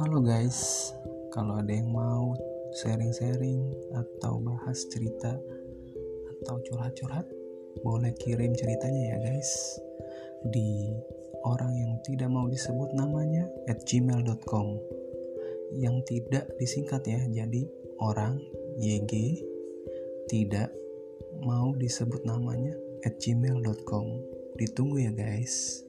Halo guys, kalau ada yang mau sharing-sharing atau bahas cerita atau curhat-curhat, boleh kirim ceritanya ya guys di orang yang tidak mau disebut namanya at gmail.com yang tidak disingkat ya jadi orang YG tidak mau disebut namanya at gmail.com ditunggu ya guys.